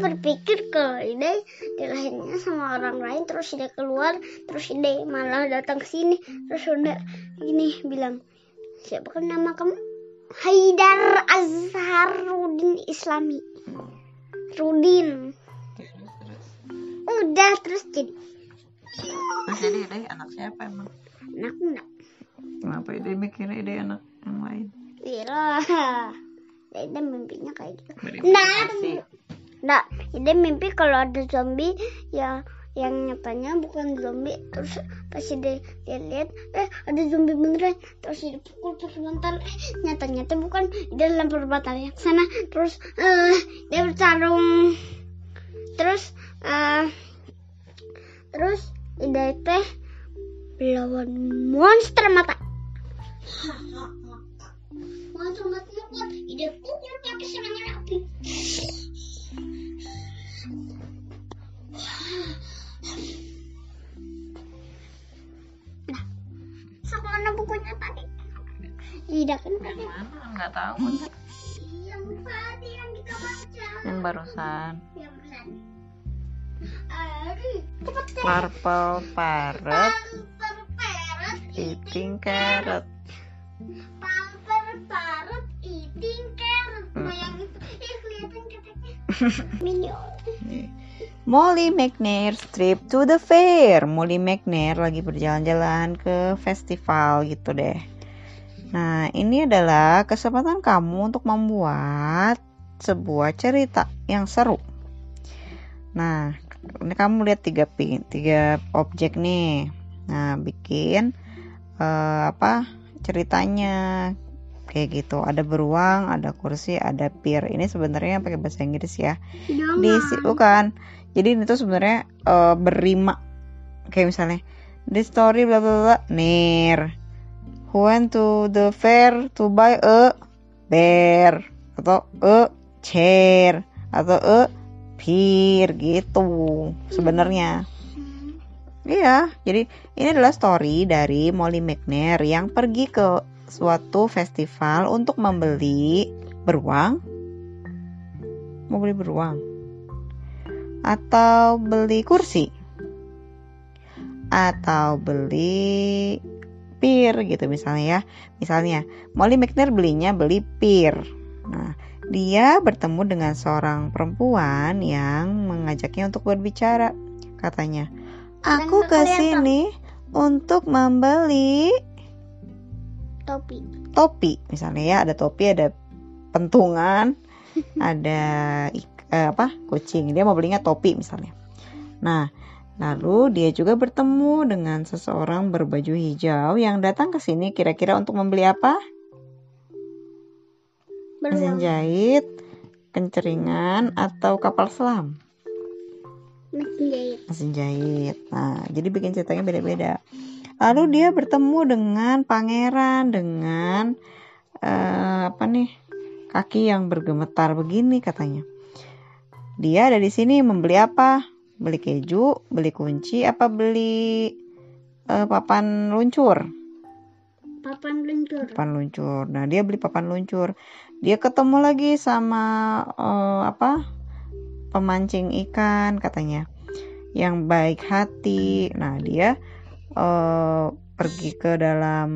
berpikir kalau ide dilahirnya sama orang lain terus ide keluar terus ide malah datang ke sini terus udah gini bilang siapa kan nama kamu? Haidar Azharudin Islami. Rudin. Udah terus jadi. Terus jadi ide anak siapa emang? Anak enggak kenapa ide mikirnya ide anak yang lain? Iya Ide mimpinya kayak gitu. Nah, Nah, ide mimpi kalau ada zombie ya yang nyatanya bukan zombie. Terus pas ide dia lihat eh ada zombie beneran. Terus ide pukul terus bentar eh nyata nyata bukan ide lempar batalnya ke sana. Terus eh dia bertarung. Terus eh terus ide teh lawan monster mata. Monster matanya kuat ide pukul pakai serangan nggak tahu Yang tadi yang kita baca. yang barusan purple parrot eating carrot Pamper parrot eating carrot. Hmm. Nah, yang itu. Eh, kelihatan katanya. Minion. Molly McNair trip to the fair. Molly McNair lagi berjalan-jalan ke festival gitu deh. Nah, ini adalah kesempatan kamu untuk membuat sebuah cerita yang seru. Nah, ini kamu lihat tiga pin, tiga objek nih. Nah, bikin eh, apa ceritanya kayak gitu. Ada beruang, ada kursi, ada pier. Ini sebenarnya pakai bahasa Inggris ya di bukan jadi itu sebenarnya eh, berima kayak misalnya the story bla bla bla near who went to the fair to buy a bear. Atau a chair. Atau a pier gitu sebenarnya. Iya jadi ini adalah story dari Molly McNair yang pergi ke suatu festival untuk membeli beruang. Mau beli beruang? Atau beli kursi? Atau beli pir gitu misalnya ya. Misalnya Molly McNair belinya beli pir nah dia bertemu dengan seorang perempuan yang mengajaknya untuk berbicara katanya. Aku ke sini untuk membeli Topi. topi. Misalnya ya ada topi ada pentungan ada eh, apa kucing. Dia mau belinya topi misalnya. Nah lalu dia juga bertemu dengan seseorang berbaju hijau yang datang ke sini kira-kira untuk membeli apa mesin jahit kenceringan atau kapal selam Mesin jahit. mesin jahit. Nah, jadi bikin ceritanya beda-beda. Lalu dia bertemu dengan pangeran dengan eh, apa nih kaki yang bergemetar begini katanya. Dia ada di sini membeli apa? Beli keju, beli kunci, apa beli eh, papan luncur? Papan luncur. Papan luncur. Nah, dia beli papan luncur. Dia ketemu lagi sama eh, apa? Pemancing ikan katanya. Yang baik hati. Nah, dia eh, pergi ke dalam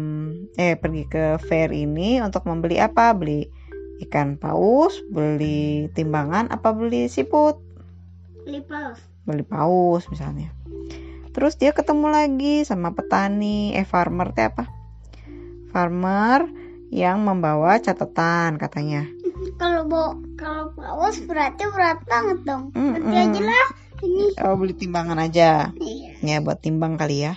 eh pergi ke fair ini untuk membeli apa? Beli ikan paus, beli timbangan apa beli siput? Lipas. Beli paus misalnya. Terus dia ketemu lagi sama petani, eh farmer teh apa? Farmer yang membawa catatan katanya. Kalau bawa kalau paus berarti berat banget dong. Mm-mm. Berarti aja lah ini. Oh beli timbangan aja, Iya. ya buat timbang kali ya.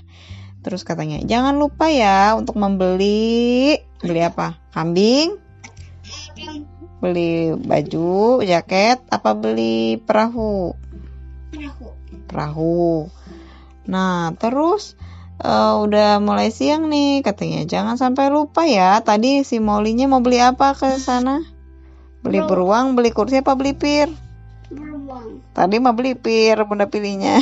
Terus katanya jangan lupa ya untuk membeli beli apa? Kambing, beli baju, jaket, apa beli perahu? Perahu. perahu. Nah, terus eh, udah mulai siang nih katanya. Jangan sampai lupa ya. Tadi si Molinya mau beli apa ke sana? Beli Bro. beruang, beli kursi apa beli pir? Beruang. Tadi mah beli pir, bunda pilihnya.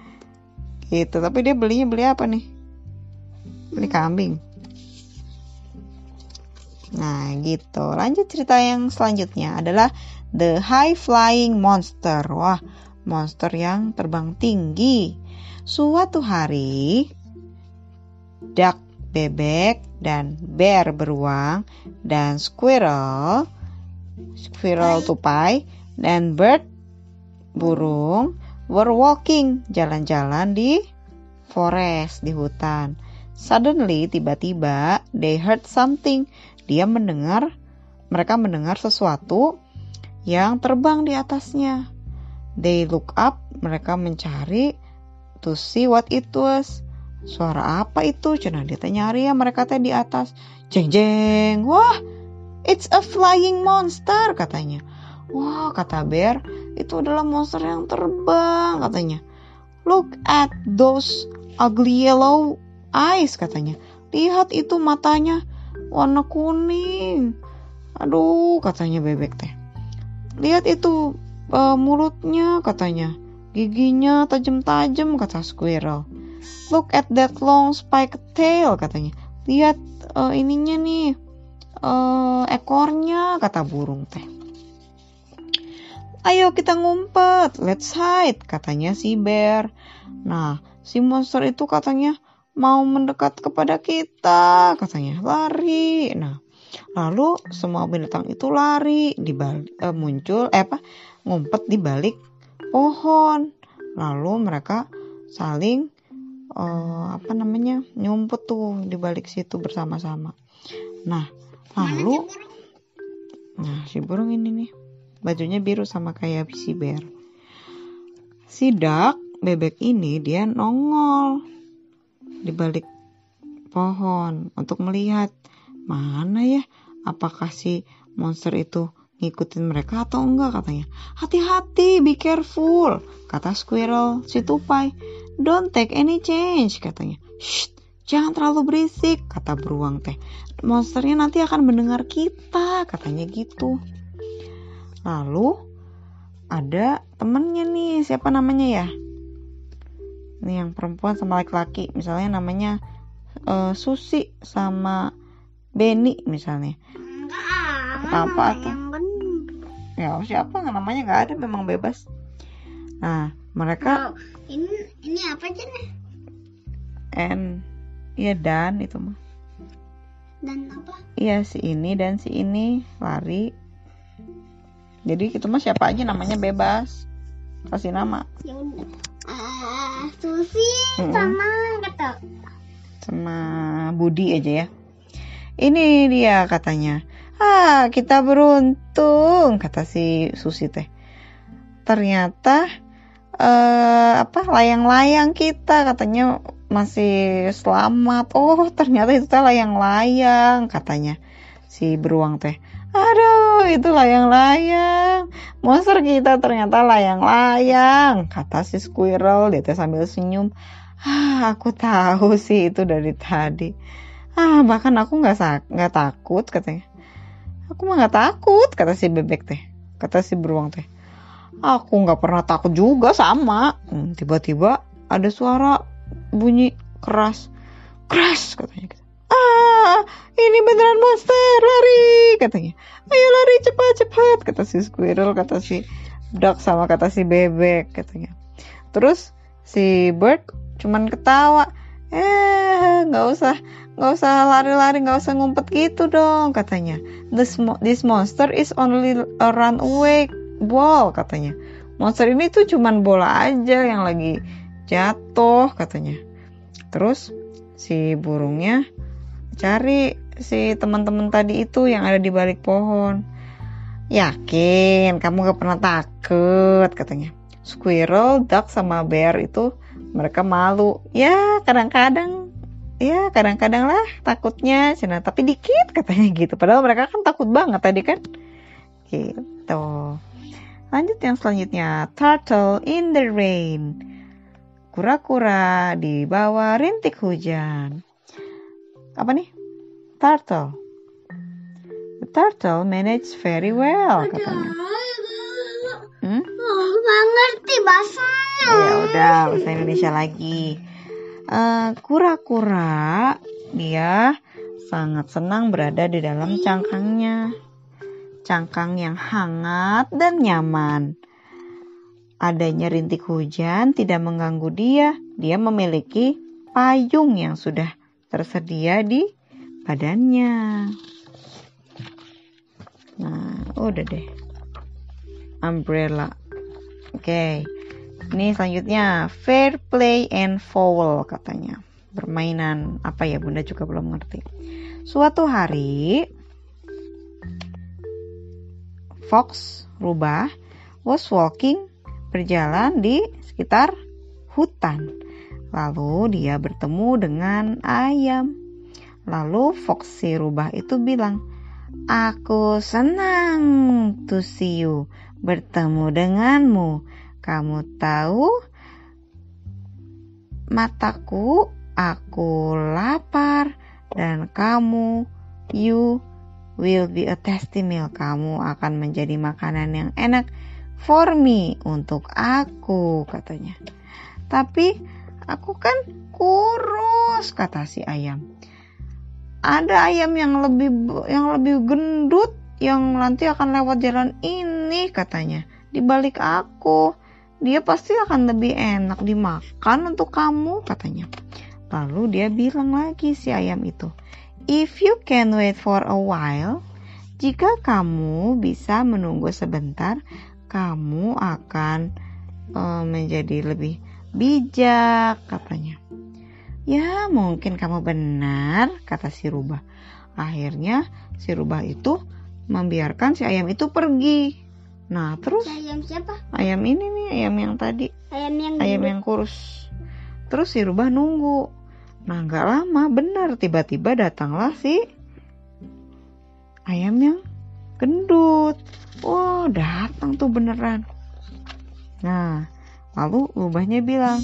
gitu. Tapi dia belinya beli apa nih? Beli kambing. Nah, gitu. Lanjut cerita yang selanjutnya adalah the high flying monster. Wah, monster yang terbang tinggi. Suatu hari, duck, bebek, dan bear beruang, dan squirrel, squirrel tupai, dan bird, burung, were walking, jalan-jalan di forest, di hutan. Suddenly, tiba-tiba, they heard something. Dia mendengar, mereka mendengar sesuatu yang terbang di atasnya. They look up, mereka mencari to see what it was. Suara apa itu? Cina dia nyari ya mereka teh di atas. Jeng jeng. Wah, it's a flying monster katanya. Wah, kata Bear, itu adalah monster yang terbang katanya. Look at those ugly yellow eyes katanya. Lihat itu matanya warna kuning. Aduh, katanya bebek teh. Lihat itu uh, mulutnya katanya. Giginya tajam-tajam kata squirrel. Look at that long spike tail katanya. Lihat uh, ininya nih. Uh, ekornya kata burung teh. Ayo kita ngumpet, let's hide, katanya si bear. Nah, si monster itu katanya mau mendekat kepada kita, katanya lari. Nah, lalu semua binatang itu lari di balik, eh, muncul eh apa ngumpet di balik pohon. Lalu mereka saling eh, apa namanya nyumput tuh di balik situ bersama-sama. Nah, lalu nah si burung ini nih bajunya biru sama kayak si bear. Si duck bebek ini dia nongol di balik pohon untuk melihat mana ya apakah si monster itu ngikutin mereka atau enggak katanya. Hati-hati, be careful, kata squirrel si tupai. Don't take any change katanya. Shh, jangan terlalu berisik, kata beruang teh. Monsternya nanti akan mendengar kita, katanya gitu. Lalu ada temennya nih, siapa namanya ya? nih yang perempuan sama laki-laki misalnya namanya uh, Susi sama Benny misalnya apa tuh ya siapa namanya nggak ada memang bebas. Nah mereka oh, ini ini apa aja nih? N. Iya dan itu mah. Dan apa? Iya si ini dan si ini. Lari. Jadi itu mah siapa aja? Namanya bebas. Kasih nama. Ya udah. Uh, Susi hmm. sama kata sama Budi aja ya. Ini dia katanya ah kita beruntung kata si Susi teh ternyata uh, apa layang-layang kita katanya masih selamat oh ternyata itu teh layang-layang katanya si beruang teh Aduh, itu layang-layang. Monster kita ternyata layang-layang, kata si squirrel. Dia teh sambil senyum. Ah, aku tahu sih itu dari tadi. Ah, bahkan aku nggak nggak takut katanya. Aku mah nggak takut, kata si bebek teh. Kata si beruang teh. Aku nggak pernah takut juga sama. Hmm, tiba-tiba ada suara bunyi keras. Keras katanya. Ah, ini beneran monster, lari katanya. Ayo lari cepat-cepat kata si squirrel, kata si duck sama kata si bebek katanya. Terus si bird cuman ketawa. Eh, nggak usah nggak usah lari-lari, nggak usah ngumpet gitu dong katanya. This, this monster is only a runaway ball katanya. Monster ini tuh cuman bola aja yang lagi jatuh katanya. Terus si burungnya cari si teman-teman tadi itu yang ada di balik pohon. Yakin kamu gak pernah takut katanya. Squirrel, duck sama bear itu mereka malu. Ya kadang-kadang ya kadang-kadang lah takutnya cina tapi dikit katanya gitu padahal mereka kan takut banget tadi kan gitu lanjut yang selanjutnya turtle in the rain kura-kura di bawah rintik hujan apa nih? Turtle. The turtle managed very well katanya. Hmm? Oh, gak ngerti bahasanya. Ya udah, bahasa Indonesia lagi. Eh, kura-kura uh, dia sangat senang berada di dalam cangkangnya. cangkang yang hangat dan nyaman. Adanya rintik hujan tidak mengganggu dia. Dia memiliki payung yang sudah tersedia di badannya. Nah, udah deh. Umbrella. Oke. Okay. Ini selanjutnya fair play and foul katanya. Permainan apa ya Bunda juga belum ngerti. Suatu hari Fox rubah was walking berjalan di sekitar hutan. Lalu dia bertemu dengan ayam. Lalu Fox si rubah itu bilang, Aku senang to see you, bertemu denganmu. Kamu tahu, mataku, aku lapar, dan kamu, you will be a tasty meal. Kamu akan menjadi makanan yang enak for me untuk aku katanya. Tapi aku kan kurus kata si ayam. Ada ayam yang lebih yang lebih gendut yang nanti akan lewat jalan ini katanya. Di balik aku, dia pasti akan lebih enak dimakan untuk kamu katanya. Lalu dia bilang lagi si ayam itu, if you can wait for a while, jika kamu bisa menunggu sebentar, kamu akan uh, menjadi lebih bijak katanya. Ya mungkin kamu benar kata si rubah. Akhirnya si rubah itu membiarkan si ayam itu pergi. Nah terus ayam siapa? Ayam ini nih ayam yang tadi. Ayam yang ayam yang kurus. Terus si rubah nunggu. Nah nggak lama benar tiba-tiba datanglah si ayam yang gendut. Oh, datang tuh beneran. Nah, lalu rubahnya bilang,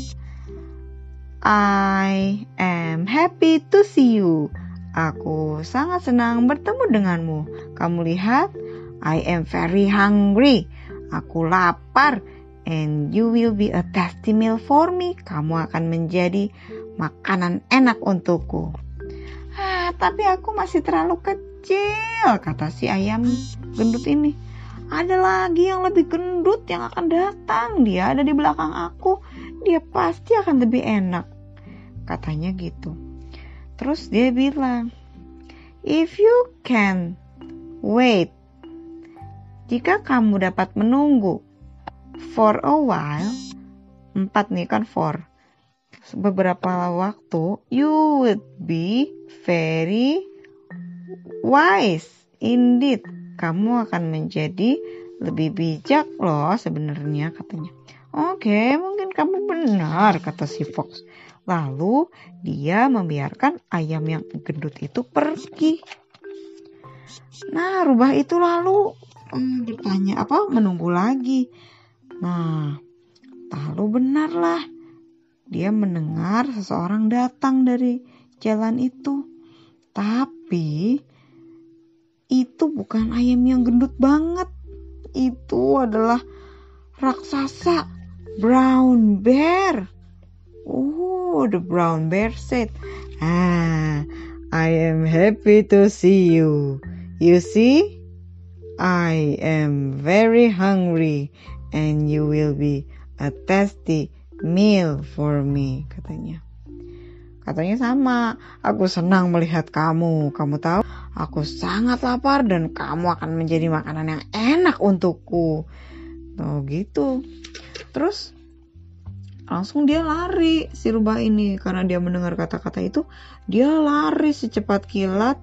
I am happy to see you. Aku sangat senang bertemu denganmu. Kamu lihat, I am very hungry. Aku lapar. And you will be a tasty meal for me. Kamu akan menjadi makanan enak untukku. Ah, tapi aku masih terlalu kecil, kata si ayam gendut ini ada lagi yang lebih gendut yang akan datang. Dia ada di belakang aku. Dia pasti akan lebih enak. Katanya gitu. Terus dia bilang, If you can wait, jika kamu dapat menunggu for a while, empat nih kan for, beberapa waktu, you would be very wise indeed kamu akan menjadi lebih bijak loh sebenarnya katanya. Oke, mungkin kamu benar kata si Fox. Lalu dia membiarkan ayam yang gendut itu pergi. Nah, rubah itu lalu hmm, ditanya apa menunggu lagi. Nah, lalu benarlah dia mendengar seseorang datang dari jalan itu. Tapi itu bukan ayam yang gendut banget. Itu adalah raksasa brown bear. Oh, the brown bear said, "Ah, I am happy to see you. You see, I am very hungry and you will be a tasty meal for me," katanya. Katanya sama, aku senang melihat kamu. Kamu tahu, Aku sangat lapar dan kamu akan menjadi makanan yang enak untukku. Tuh gitu. Terus langsung dia lari si rubah ini karena dia mendengar kata-kata itu dia lari secepat kilat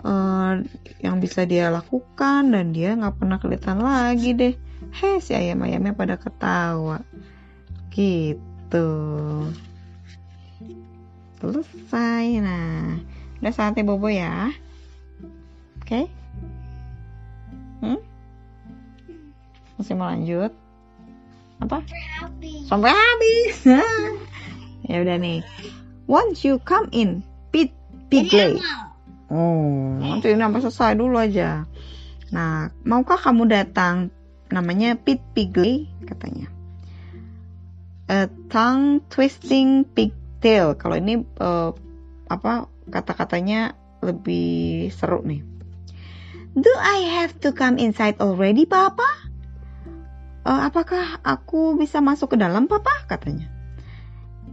uh, yang bisa dia lakukan dan dia nggak pernah kelihatan lagi deh heh si ayam-ayamnya pada ketawa gitu selesai nah udah saatnya bobo ya Oke? Okay? Hmm? Masih mau lanjut? Apa? Sampai habis. Ya udah nih. Once you come in, pit pigley. Oh, nanti ini sampai selesai dulu aja. Nah, maukah kamu datang? Namanya Pit Pigley katanya. A tongue twisting pigtail. Kalau ini uh, apa kata-katanya lebih seru nih. Do I have to come inside already, Papa? Uh, apakah aku bisa masuk ke dalam, Papa? Katanya.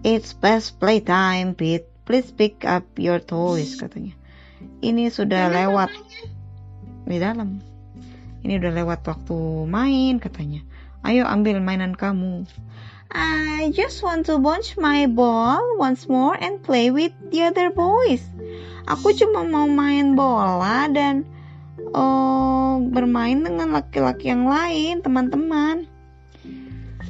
It's past playtime, Pete. Please pick up your toys, katanya. Ini sudah lewat di dalam. Ini udah lewat waktu main, katanya. Ayo ambil mainan kamu. I just want to bunch my ball once more and play with the other boys. Aku cuma mau main bola dan oh, bermain dengan laki-laki yang lain, teman-teman.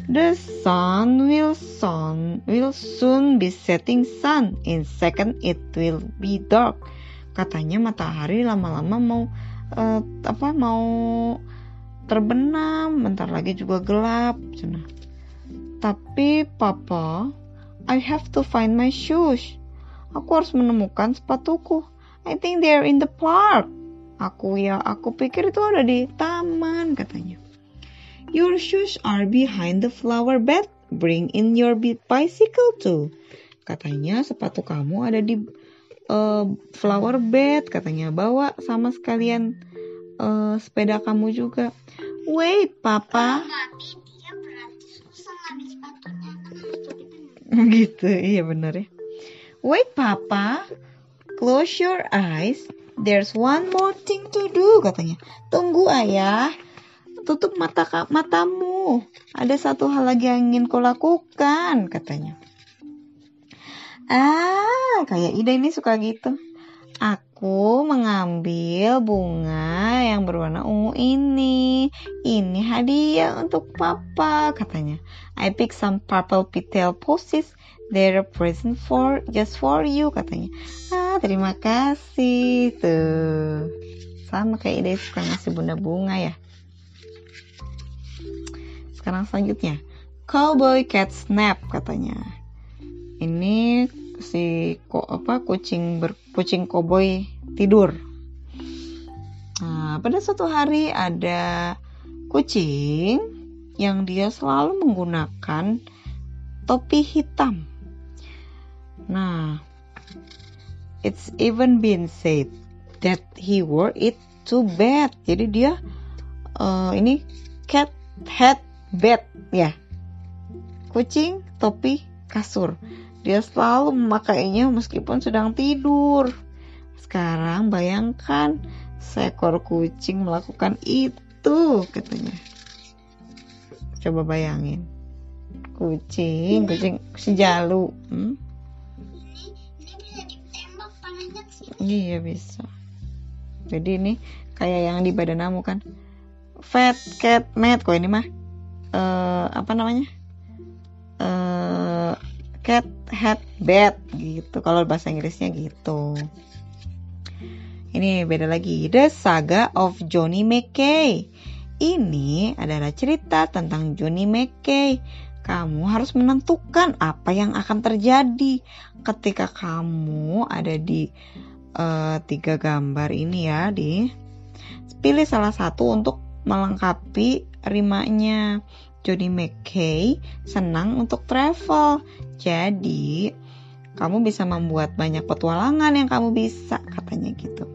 The sun will soon will soon be setting sun. In second it will be dark. Katanya matahari lama-lama mau uh, apa mau terbenam, bentar lagi juga gelap. Cina. Tapi papa, I have to find my shoes. Aku harus menemukan sepatuku. I think they're in the park. Aku ya, aku pikir itu ada di taman katanya. Your shoes are behind the flower bed. Bring in your bicycle too. Katanya sepatu kamu ada di uh, flower bed. Katanya bawa sama sekalian uh, sepeda kamu juga. Wait, papa. gitu, iya benar ya. Wait, papa. Close your eyes. There's one more thing to do, katanya. Tunggu ayah. Tutup mata matamu. Ada satu hal lagi yang ingin kau lakukan, katanya. Ah, kayak Ida ini suka gitu. Aku mengambil bunga yang berwarna ungu ini. Ini hadiah untuk papa, katanya. I pick some purple petal posies They're a present for just for you katanya. Ah terima kasih tuh. Sama kayak ide suka ngasih bunda bunga ya. Sekarang selanjutnya. Cowboy cat snap katanya. Ini si kok apa kucing ber, kucing cowboy tidur. Nah, pada suatu hari ada kucing yang dia selalu menggunakan topi hitam. Nah, it's even been said that he wore it to bed. Jadi dia uh, ini cat head bed ya. Kucing topi kasur. Dia selalu memakainya meskipun sedang tidur. Sekarang bayangkan seekor kucing melakukan itu katanya. Coba bayangin. Kucing, kucing sejalu. Hmm? Iya bisa. Jadi ini kayak yang di badan kamu kan. Fat cat mat kok ini mah. Uh, apa namanya? Uh, cat head bed gitu. Kalau bahasa Inggrisnya gitu. Ini beda lagi. The Saga of Johnny McKay. Ini adalah cerita tentang Johnny McKay. Kamu harus menentukan apa yang akan terjadi ketika kamu ada di uh, tiga gambar ini ya di pilih salah satu untuk melengkapi rimanya Johnny McKay senang untuk travel jadi kamu bisa membuat banyak petualangan yang kamu bisa katanya gitu.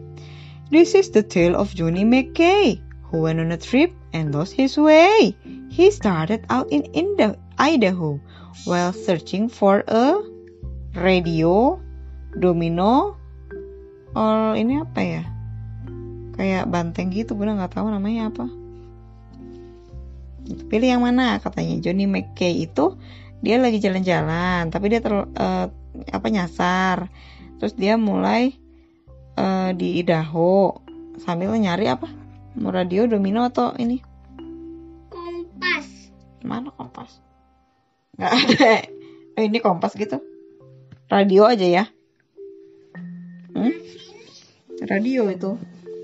This is the tale of Johnny McKay who went on a trip and lost his way. He started out in Idaho while searching for a radio, domino, Oh ini apa ya? Kayak banteng gitu bener nggak tahu namanya apa. Pilih yang mana katanya. Johnny McKay itu dia lagi jalan-jalan tapi dia ter uh, apa nyasar. Terus dia mulai uh, di Idaho sambil nyari apa? Mau radio domino atau ini? Kompas. Mana kompas? Nggak ada. Oh, ini kompas gitu. Radio aja ya. Hmm? radio itu.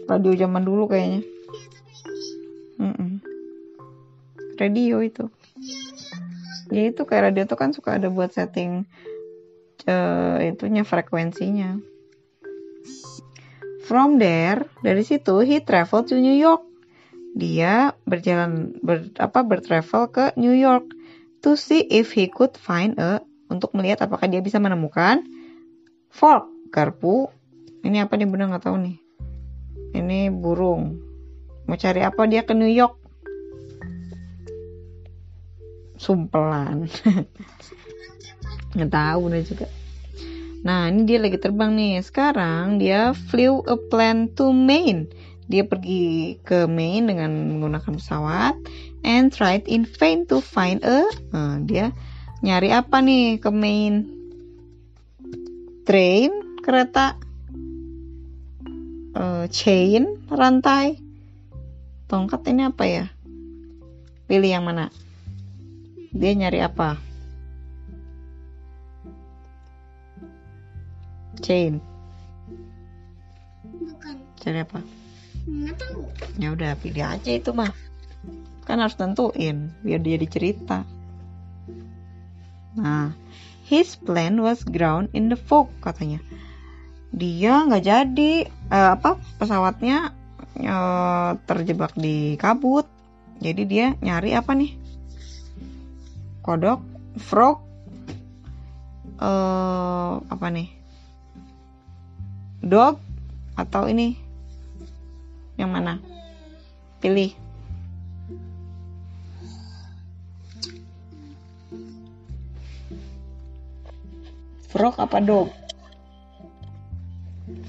Radio zaman dulu kayaknya. Mm -mm. radio itu ya itu kayak radio tuh kan suka ada buat setting uh, itunya frekuensinya. From there dari situ he travel to New York. Dia berjalan ber, apa bertravel ke New York to see if he could find a untuk melihat apakah dia bisa menemukan fork garpu. Ini apa nih bener nggak tahu nih. Ini burung. Mau cari apa dia ke New York sumpelan. Nggak tahu nih juga. Nah ini dia lagi terbang nih. Sekarang dia flew a plane to Maine. Dia pergi ke Maine dengan menggunakan pesawat and tried in vain to find a nah, dia nyari apa nih ke Maine? Train kereta uh, chain rantai. Tongkat ini apa ya? Pilih yang mana dia nyari apa? Chain. Bukan. cari apa? Nggak tahu. ya udah pilih aja itu mah. Kan harus tentuin biar dia dicerita. Nah his plan was ground in the fog katanya. Dia nggak jadi eh, apa pesawatnya eh, terjebak di kabut. Jadi dia nyari apa nih kodok frog eh apa nih? Dog atau ini? Yang mana? Pilih. Frog apa dog?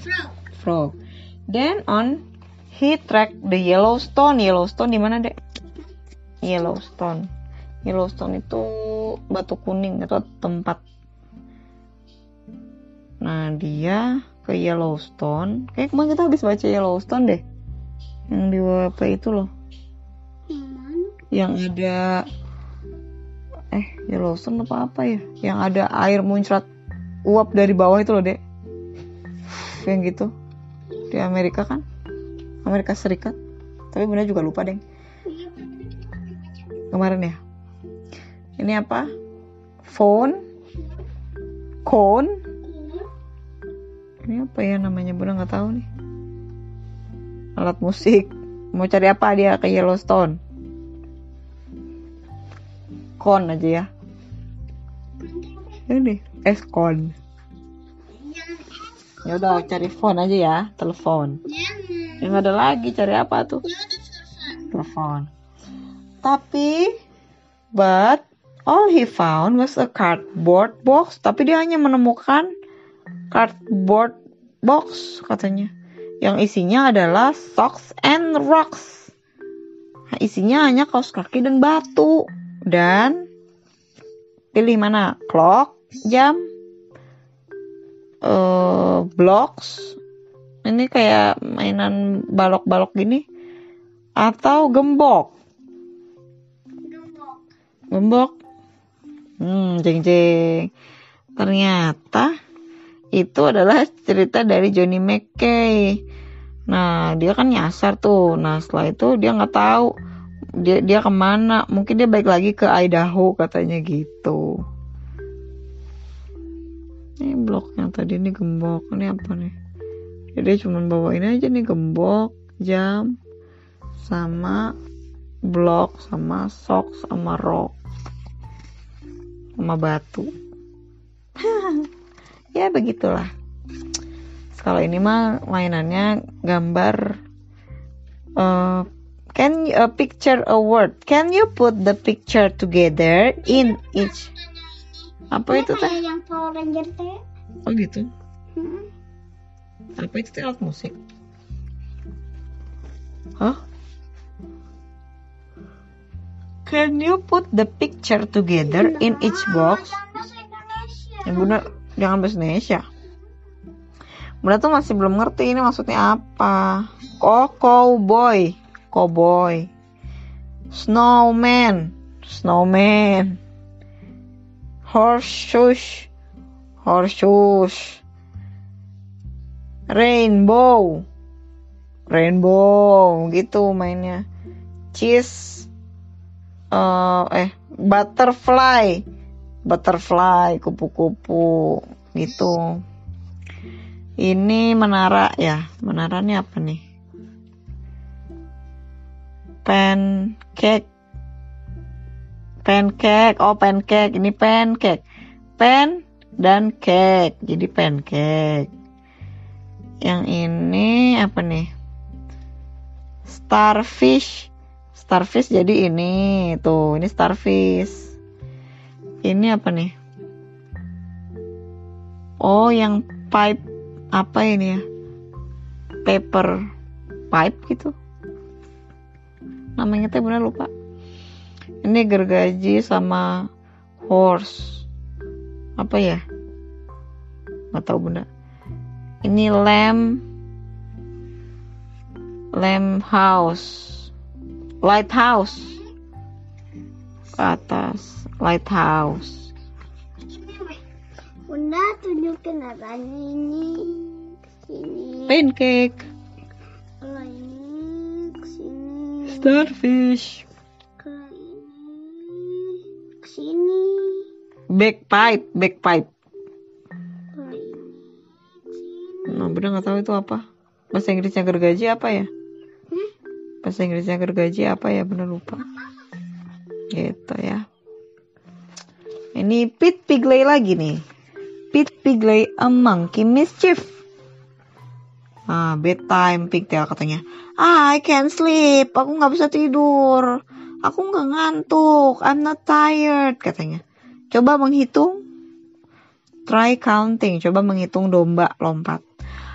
Frog. frog then on he track the Yellowstone. Yellowstone di mana dek? Yellowstone Yellowstone itu batu kuning itu tempat. Nah dia ke Yellowstone. Kayak kemarin kita habis baca Yellowstone deh. Yang di WP itu loh. Yang ada eh Yellowstone apa apa ya? Yang ada air muncrat uap dari bawah itu loh dek. Yang gitu. Di Amerika kan? Amerika Serikat. Tapi bener juga lupa deh Iya. kemarin ya ini apa? Phone? Cone? Ini apa ya namanya? Bunda nggak tahu nih. Alat musik. Mau cari apa dia? Ke Yellowstone. Kon aja ya. Ini kon Yang ya udah cari phone aja ya. Telepon. Yang ada lagi cari apa tuh? Ya telepon. Tapi but all he found was a cardboard box tapi dia hanya menemukan cardboard box katanya. Yang isinya adalah socks and rocks. Nah, isinya hanya kaos kaki dan batu. Dan pilih mana? Clock jam eh blocks. Ini kayak mainan balok-balok gini. Atau gembok. Gembok. gembok hmm jeng jeng ternyata itu adalah cerita dari Johnny McKay. Nah dia kan nyasar tuh. Nah setelah itu dia nggak tahu dia dia ke mana. Mungkin dia balik lagi ke Idaho katanya gitu. Ini blok yang tadi ini gembok. Ini apa nih? Jadi dia cuma bawain aja nih gembok jam sama blok sama socks sama rok sama batu. Ya begitulah. Kalau ini mah mainannya gambar uh, can you uh, picture a word can you put the picture together in each? Apa itu teh? yang Power Ranger teh. oh gitu? Hmm. apa itu teh alat musik? Hah? Can you put the picture together in each box? Jangan bahasa Indonesia. Ya bunda, jangan bahasa Indonesia. Bunda tuh masih belum ngerti ini maksudnya apa. Oh, cowboy, cowboy. Snowman, snowman. Horseshoes, horseshoes. Rainbow, rainbow gitu mainnya. Cheese, eh, eh butterfly, butterfly, kupu-kupu gitu. Ini menara ya, menara ini apa nih? Pancake, pancake, oh pancake, ini pancake, pen dan cake, jadi pancake. Yang ini apa nih? starfish starfish jadi ini. Tuh ini starfish. Ini apa nih? Oh yang pipe apa ini ya? Paper pipe gitu. Namanya teh bener lupa. Ini gergaji sama horse. Apa ya? Nggak tahu bunda. Ini lamp lamp house lighthouse. Ke atas. Lighthouse. Bunda tunjukin apanya ini? Sini. Pancake. Kalau ini ke sini. Starfish. Kalau ini ke sini. Ini ke sini. Nah bener nggak tahu itu apa. Bahasa Inggrisnya gergaji apa ya? Bahasa Inggrisnya gergaji apa ya? Bener lupa. Gitu ya. Ini Pete Pigley lagi nih. Pete Pigley a monkey mischief. Ah bedtime pigtail katanya. Ah, I can't sleep. Aku nggak bisa tidur. Aku nggak ngantuk. I'm not tired katanya. Coba menghitung. Try counting. Coba menghitung domba lompat.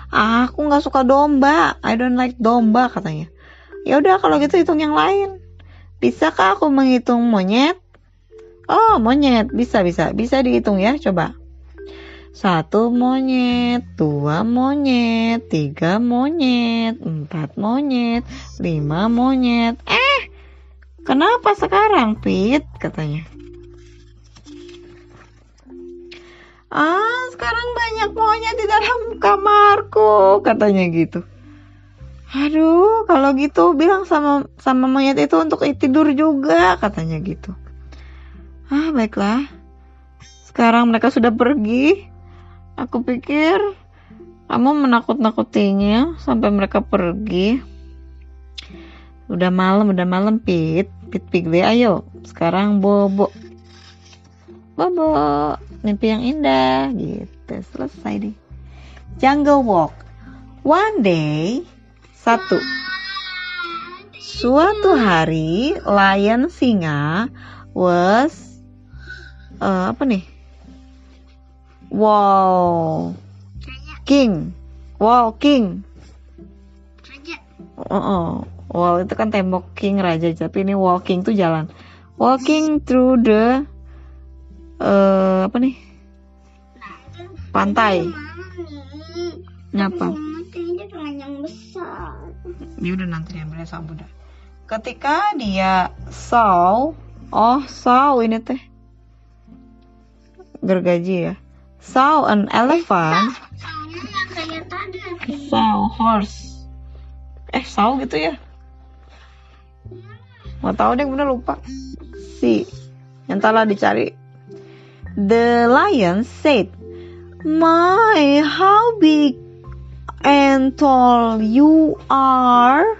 Ah, aku nggak suka domba. I don't like domba katanya ya udah kalau gitu hitung yang lain bisakah aku menghitung monyet oh monyet bisa bisa bisa dihitung ya coba satu monyet, dua monyet, tiga monyet, empat monyet, lima monyet. Eh, kenapa sekarang, Pit? Katanya. Ah, sekarang banyak monyet di dalam kamarku, katanya gitu. Aduh, kalau gitu bilang sama sama monyet itu untuk tidur juga, katanya gitu. Ah, baiklah. Sekarang mereka sudah pergi. Aku pikir kamu menakut-nakutinya sampai mereka pergi. Udah malam, udah malam, Pit. Pit Pigley, ayo. Sekarang bobo. Bobo, mimpi yang indah. Gitu, selesai deh. Jungle Walk. One day, satu. Suatu hari, lion singa was eh, apa nih? Wow, king, walking. Oh, oh. wall itu kan tembok king raja, tapi ini walking tuh jalan. Walking through the eh apa nih? Pantai. Ngapa? Dia udah nanti diambilnya sama Bunda. Ketika dia saw, oh saw ini teh gergaji ya. Saw an elephant, tadi saw horse. Eh saw gitu ya? Mau tahu deh Bunda lupa. Si, yang telah dicari. The lion said, My, how big and tall you are.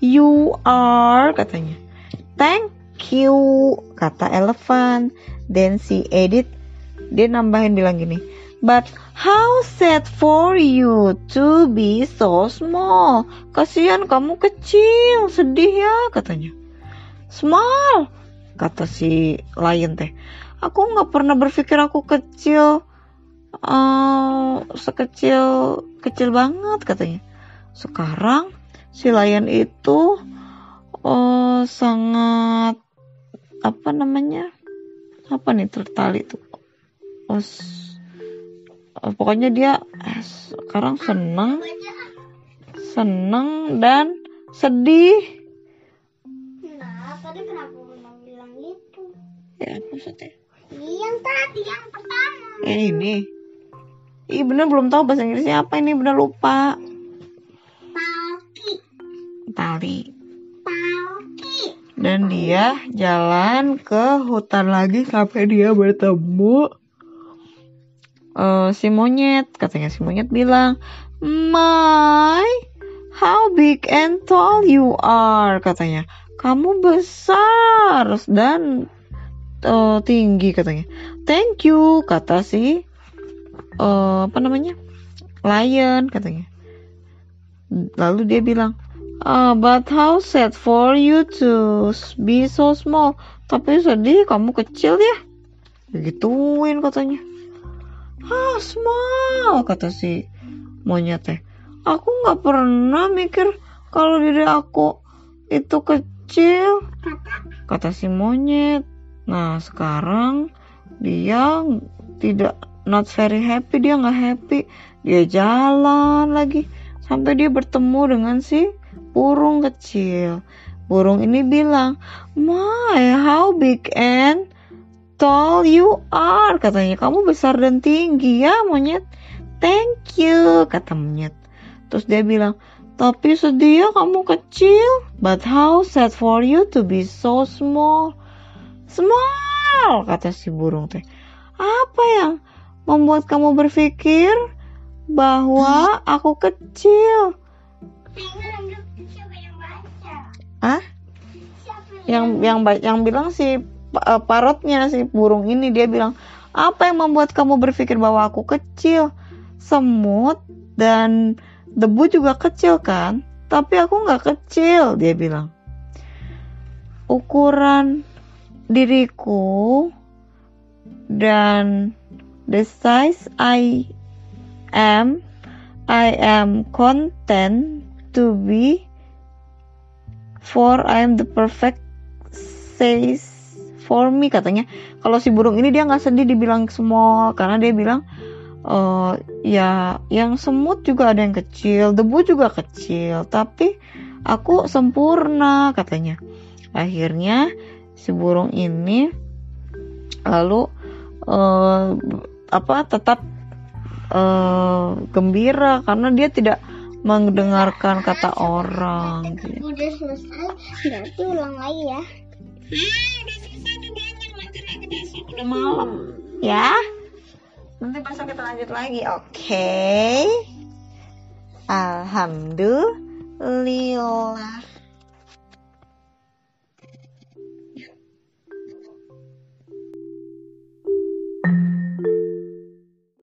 You are, katanya. Thank you, kata elephant. Then si edit, dia nambahin bilang gini. But how sad for you to be so small. Kasihan kamu kecil, sedih ya, katanya. Small, kata si lion teh. Aku nggak pernah berpikir aku kecil, eh, sekecil kecil banget katanya. Sekarang si lion itu eh, sangat apa namanya? Apa nih tertali tuh? Oh, eh, pokoknya dia eh, sekarang senang, senang dan sedih. nah tadi kenapa mama bilang gitu Ya maksudnya. Ini yang tadi yang pertama Eh ini. Ih bener belum tahu bahasa Inggrisnya apa ini bener lupa. Palki Tali. Palki Dan dia jalan ke hutan lagi sampai dia bertemu eh, si monyet. Katanya si monyet bilang, My, how big and tall you are. Katanya, kamu besar dan eh, tinggi katanya. Thank you, kata si eh, apa namanya lion katanya. Lalu dia bilang, Ah, but how sad for you to be so small. Tapi sedih kamu kecil ya. Begituin katanya. Ah, small kata si monyet teh. Aku nggak pernah mikir kalau diri aku itu kecil. Kata si monyet. Nah, sekarang dia tidak not very happy, dia nggak happy. Dia jalan lagi sampai dia bertemu dengan si burung kecil. Burung ini bilang, "My, how big and tall you are," katanya. "Kamu besar dan tinggi ya, monyet." "Thank you," kata monyet. Terus dia bilang, "Tapi sedih ya kamu kecil, but how sad for you to be so small." "Small," kata si burung teh. "Apa yang membuat kamu berpikir bahwa aku kecil?" Ah? Yang yang yang bilang si eh, parotnya si burung ini dia bilang, "Apa yang membuat kamu berpikir bahwa aku kecil? Semut dan debu juga kecil kan? Tapi aku nggak kecil," dia bilang. Ukuran diriku dan the size I am I am content to be for I am the perfect size for me katanya. Kalau si burung ini dia nggak sedih dibilang small karena dia bilang eh ya yang semut juga ada yang kecil debu juga kecil tapi aku sempurna katanya. Akhirnya si burung ini lalu eh, apa tetap eh, gembira karena dia tidak mendengarkan kata orang gitu. Udah selesai, berarti ulang lagi ya. udah selesai udah banyak nanti lagi besok udah malam. Ya? Nanti besok kita lanjut lagi oke. Alhamdulillah